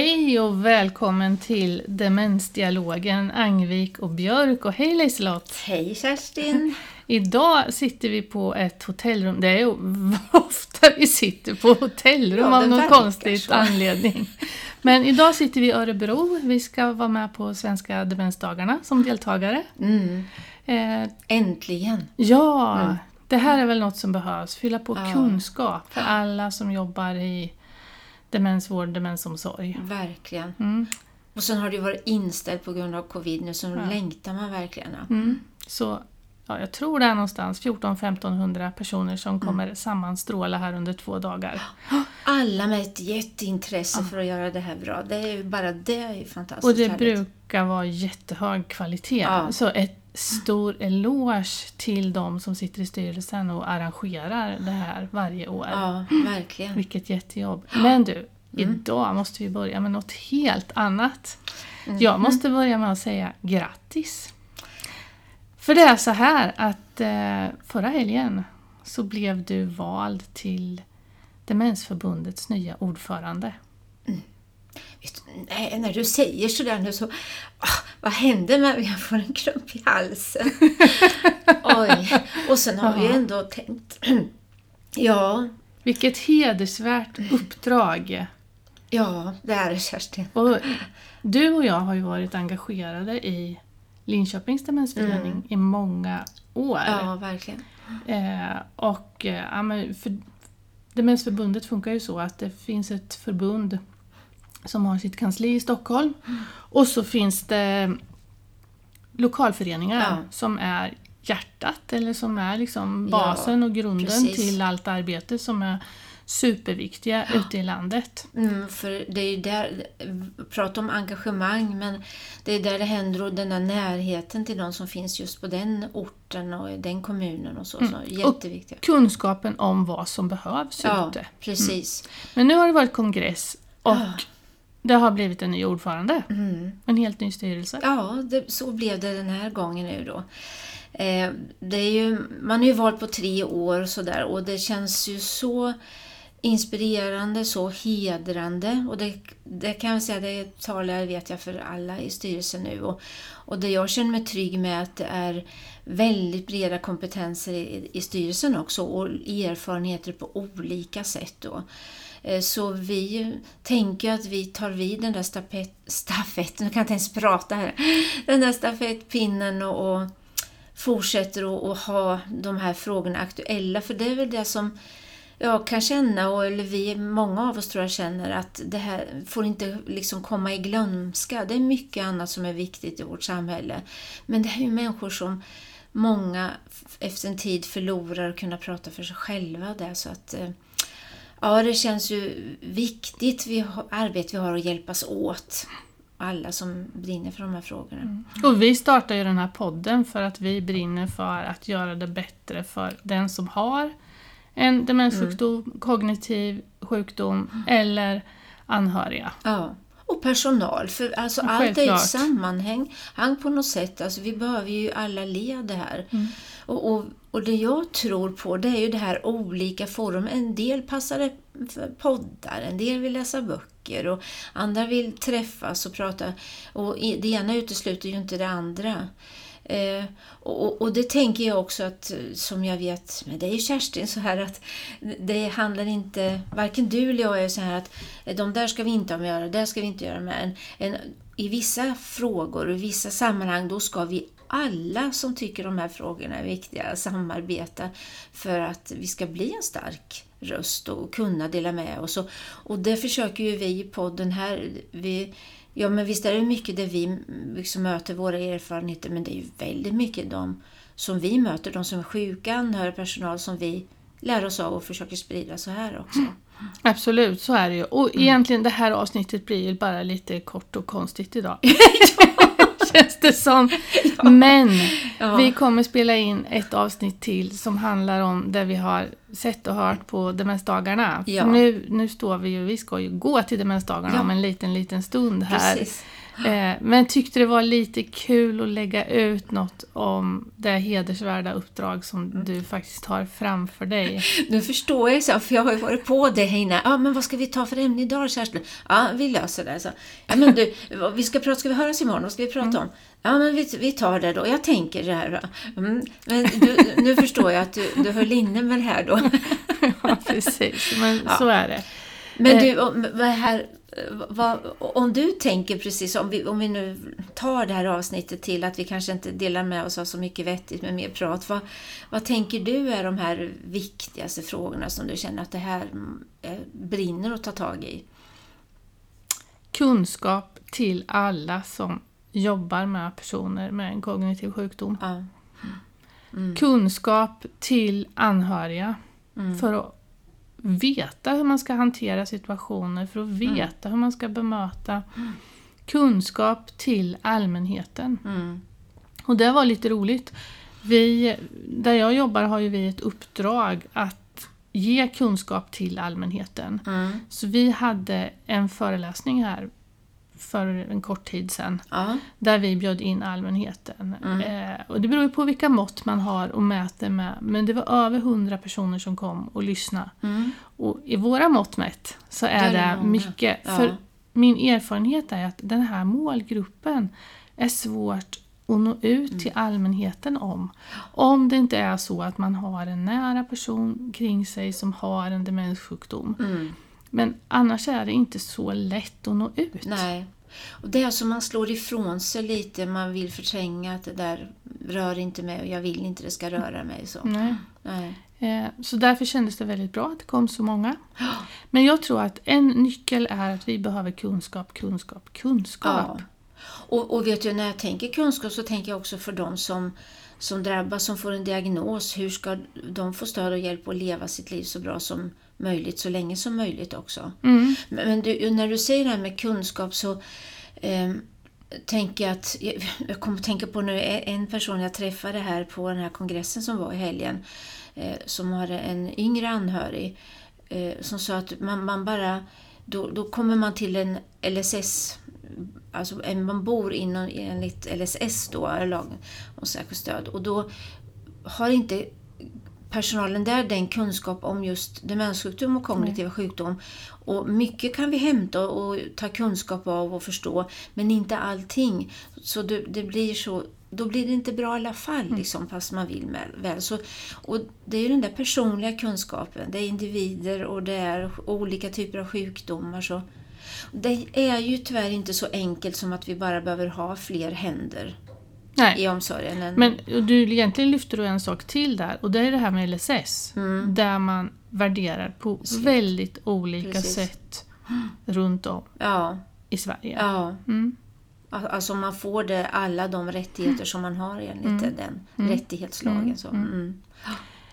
Hej och välkommen till Demensdialogen Angvik och Björk och hej Liselott! Hej Kerstin! Idag sitter vi på ett hotellrum. Det är ju ofta vi sitter på hotellrum Ja, av någon konstig anledning. Men idag sitter vi i Örebro. Vi ska vara med på Svenska demensdagarna som deltagare. Mm. Eh, Äntligen! ja, Mm. det här är väl något som behövs. Fylla på Ja. kunskap för alla som jobbar i demensvård, demensomsorg. Verkligen. Mm. Och sen har det ju varit inställt på grund av covid nu, så nu Ja. längtar man verkligen. Mm. Så ja, jag tror det är någonstans 14-1500 personer som Mm. kommer sammanstråla här under två dagar. Alla med ett jätteintresse för att göra det här bra. Det är bara det är fantastiskt Och det härligt. brukar vara jättehög kvalitet. Ja. Så ett stor eloge till de som sitter i styrelsen och arrangerar det här varje år. Ja, verkligen. Vilket jättejobb. Men du, Mm. idag måste vi börja med något helt annat. Mm. Jag måste börja med att säga grattis. För det är så här att eh, förra helgen så blev du vald till Demensförbundets nya ordförande. Nej, när du säger sådär nu så... Ah, vad hände med mig? Jag får en klump i halsen. Oj! Och sen har vi ändå tänkt... ja, Vilket hedersvärt uppdrag! ja, det är det Kerstin. Och du och jag har ju varit engagerade i Linköpings demensförening i många år. Mm. Ja, verkligen. Eh, och eh, ja, men för, Demensförbundet funkar ju så att det finns ett förbund som har sitt kansli i Stockholm och så finns det lokalföreningar Ja. som är hjärtat eller som är liksom Ja, basen och grunden precis. till allt arbete som är superviktiga ute i landet. Mm, för det är ju där, prata om engagemang, men det är där det händer och den där närheten till de som finns just på den orten och den kommunen och så. så jätteviktigt. Kunskapen om vad som behövs Ja, ute. precis. Men nu har det varit kongress och Ja. Det har blivit en ny ordförande. Mm. En helt ny styrelse. Ja, det, så blev det den här gången nu då. Eh, det är ju, man är ju valt på tre år och sådär och det känns ju så inspirerande, så hedrande och det, det kan jag säga, det talar vet jag för alla i styrelsen nu och, och det jag känner mig trygg med att det är väldigt breda kompetenser i, i styrelsen också och erfarenheter på olika sätt då. Eh, så vi tänker att vi tar vid den där stafett, stafetten, nu kan jag inte ens prata här, den där stafettpinnen och, och fortsätter att ha de här frågorna aktuella. För det är väl det som jag kan känna, och, eller vi, många av oss tror jag känner, att det här får inte liksom komma i glömska. Det är mycket annat som är viktigt i vårt samhälle. Men det här är ju människor som många efter en tid förlorar att kunna prata för sig själva. Där, så att, eh, ja, det känns ju viktigt, vi har, arbete vi har att hjälpas åt. Alla som brinner för de här frågorna. Och vi startar ju den här podden för att vi brinner för att göra det bättre för den som har en demenssjukdom, kognitiv sjukdom eller anhöriga. Ja, och personal. För alltså, Ja, allt är ett sammanhang hang på något sätt. Alltså, vi behöver ju alla led här. Mm. Och, och, och det jag tror på det är ju det här olika forum. En del passar för poddar, en del vill läsa böcker och andra vill träffas och prata. Och det ena utesluter ju inte det andra. Eh, och, och- det tänker jag också att, eh, som jag vet med dig Kerstin, så här att det handlar inte, varken du eller jag är så här att eh, de där ska vi inte ha med att göra, det ska vi inte göra med. En, en, I vissa frågor och i vissa sammanhang då ska vi alla som tycker de här frågorna är viktiga samarbeta för att vi ska bli en stark röst och kunna dela med oss. Och, och det försöker ju vi i podden här. Vi, ja men visst är det mycket där vi liksom möter våra erfarenheter men det är ju väldigt mycket de som vi möter, de som är sjuka, anhörig personal som vi lär oss av och försöker sprida så här också. Absolut, så är det ju. Och Mm. egentligen det här avsnittet blir ju bara lite kort och konstigt idag. Känns det som. Men Ja. vi kommer spela in ett avsnitt till som handlar om det vi har sett och hört på demensdagarna. Ja. För nu, nu står vi ju, vi ska ju gå till demensdagarna Ja. om en liten, liten stund här. Precis. Eh, men tyckte det var lite kul att lägga ut något om det hedersvärda uppdrag som Mm. du faktiskt har framför dig. Nu förstår jag, så, för jag har ju varit på det här innan. Ja, men vad ska vi ta för ämne idag Kerstin? Ja, vi löser det. Så. Ja, men du, vi ska, prata, ska vi höras imorgon? Vad ska vi prata om? Ja, men vi, vi tar det då. Jag tänker det här. Mm. Men du, nu förstår jag att du, du höll inne med det här då. ja, precis. Men Ja. så är det. Men Eh. du, om, här, vad, om du tänker precis, om vi, om vi nu tar det här avsnittet till att vi kanske inte delar med oss av så mycket vettigt med mer prat. Vad, vad tänker du är de här viktigaste frågorna som du känner att det här mm, eh, brinner att ta tag i? Kunskap till alla som jobbar med personer med en kognitiv sjukdom. Ja. Kunskap till anhöriga Mm. för att veta hur man ska hantera situationer, för att veta hur man ska bemöta. Kunskap till allmänheten. Mm. Och det var lite roligt. Vi, där jag jobbar har ju vi ett uppdrag att ge kunskap till allmänheten. Mm. Så vi hade en föreläsning här för en kort tid sedan Ja. där vi bjöd in allmänheten. Eh, och det beror ju på vilka mått man har och mäter med. Men det var över 100 personer som kom och lyssnade. Mm. Och i våra mått mätt så är Där är det det mycket. Ja. För min erfarenhet är att den här målgruppen är svårt att nå ut Mm. till allmänheten om. Om det inte är så att man har en nära person kring sig som har en demenssjukdom. Men annars är det inte så lätt att nå ut. Nej. Och det är som man slår ifrån sig lite, man vill förtränga att det där rör inte mig och jag vill inte det ska röra mig. Så. Nej. Nej. Eh, Så därför kändes det väldigt bra att det kom så många. Men jag tror att en nyckel är att vi behöver kunskap, kunskap, kunskap. Ja. Och, och vet du, när jag tänker kunskap så tänker jag också för de som, som drabbas, som får en diagnos. Hur ska de få stöd och hjälp att leva sitt liv så bra som möjligt, så länge som möjligt också. Mm. Men, du, när du säger det här med kunskap så eh, tänker jag att, jag, kommer att tänka på nu en person jag träffade här på den här kongressen som var i helgen, eh, som har en yngre anhörig, eh, som sa att man, man bara, då, då kommer man till en LSS, alltså en- man bor inom, enligt LSS då, lag om särskilt stöd, och då har inte personalen där den kunskap om just demenssjukdom och kognitiva sjukdom. Och mycket kan vi hämta och ta kunskap av och förstå, men inte allting. Så det, det blir så då blir det inte bra i alla fall, liksom, fast man vill med, väl. Så, och det är ju den där personliga kunskapen. Det är individer och det är olika typer av sjukdomar. Så. Det är ju tyvärr inte så enkelt som att vi bara behöver ha fler händer Nej. i omsorgen. än- Men du, egentligen lyfter du en sak till där och det är det här med LSS. Mm. Där man värderar på väldigt olika Precis. sätt runt om Ja, i Sverige. ja. Mm. Al- Alltså man får det, alla de rättigheter som man har enligt den rättighetslagen. Så. Mm.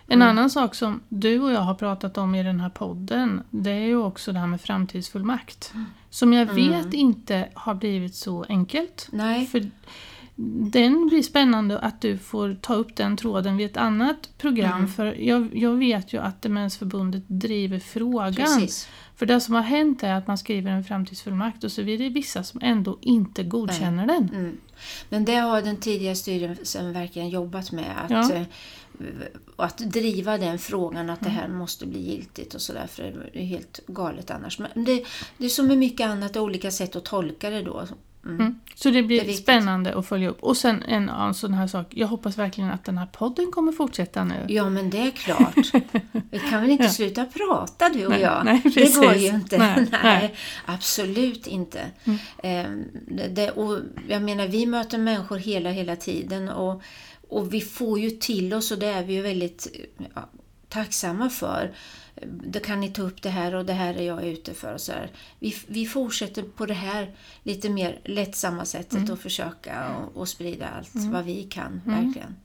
En annan sak som du och jag har pratat om i den här podden det är ju också det här med framtidsfullmakt. Som jag vet inte har blivit så enkelt. Nej, För den blir spännande att du får ta upp den tråden vid ett annat program. För jag, jag vet ju att Demensförbundet driver frågan. precis. För det som har hänt är att man skriver en framtidsfullmakt och så är det vissa som ändå inte godkänner den. Mm. Men det har den tidigare styrelsen verkligen jobbat med. Att, Ja. eh, att driva den frågan att det här måste bli giltigt och sådär. För det är helt galet annars. Men det, det är som med mycket annat, olika sätt att tolka det då. Mm. Mm. Så det blir Det spännande att följa upp. Och sen en annan sån här sak. Jag hoppas verkligen att den här podden kommer fortsätta nu. Ja, men det är klart. Vi kan väl inte Ja. sluta prata du och Nej, jag? nej, det går ju inte. Nej, Nej. Mm. absolut inte. Eh, det, det, och jag menar, vi möter människor hela, hela tiden och, och vi får ju till oss och det är vi ju väldigt ja, tacksamma för. Då kan ni ta upp det här och det här är jag ute för. Och så här. Vi, vi fortsätter på det här lite mer lättsamma sättet Mm. och försöka och, och sprida allt vad vi kan, verkligen.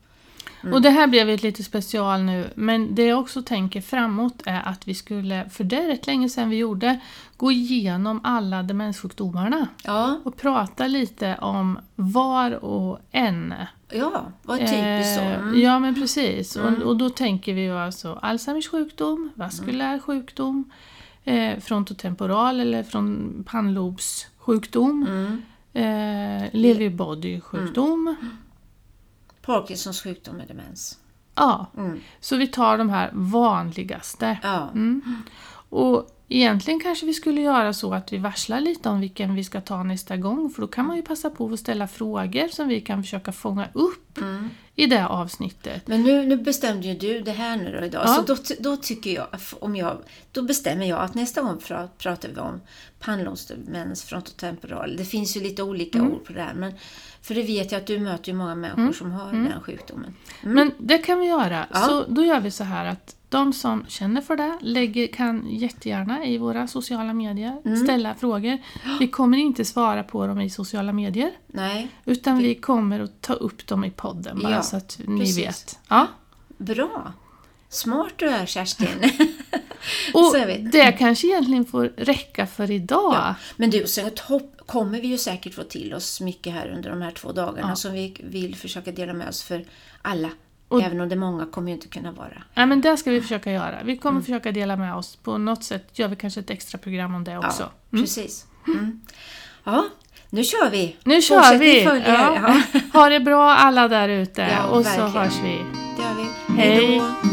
Och det här blev ett lite special nu, men det jag också tänker framåt är att vi skulle, för det är rätt länge sedan vi gjorde, gå igenom alla demenssjukdomarna Ja, och prata lite om var och en. ja vad typiskt så. Eh, Mm. Ja men precis. Och, och då tänker vi ju alltså Alzheimers sjukdom, vaskulär Mm. sjukdom, eh, frontotemporal eller från pannlobssjukdom, Mm. eh, sjukdom. Parkinsons sjukdom med demens. Ja, Mm. så vi tar de här vanligaste. Ja. Mm. Och egentligen kanske vi skulle göra så att vi varslar lite om vilken vi ska ta nästa gång för då kan man ju passa på att ställa frågor som vi kan försöka fånga upp Mm. i det avsnittet. Men nu, nu bestämde ju du det här nu då idag, Ja. så då, då tycker jag, om jag, då bestämmer jag att nästa gång pra, pratar vi om pannlåsdemens frontotemporal. Det finns ju lite olika Mm. ord på det här, men för det vet jag att du möter ju många människor som har den sjukdomen. Mm. Men det kan vi göra. Ja. Så då gör vi så här att de som känner för det lägger, kan jättegärna i våra sociala medier Mm. ställa frågor. Vi kommer inte svara på dem i sociala medier Nej, utan vi kommer att ta upp dem i podden bara Ja, så att ni precis. vet. Ja. bra. Smart du är Kerstin. Och det kanske egentligen får räcka för idag. Ja, men du, sen kommer vi ju säkert få till oss mycket här under de här två dagarna Ja. som vi vill försöka dela med oss för alla. Och- Även om det många kommer ju inte kunna vara. Ja, men det ska vi försöka göra. Vi Mm. kommer försöka dela med oss. På något sätt gör vi kanske ett extra program om det också. Ja, precis. Mm. Ja, nu kör vi! Nu kör Fortsättning vi! Ja. Ja. Ha det bra alla där ute och så verkligen. hörs vi. Det gör vi. Hej. Hej då!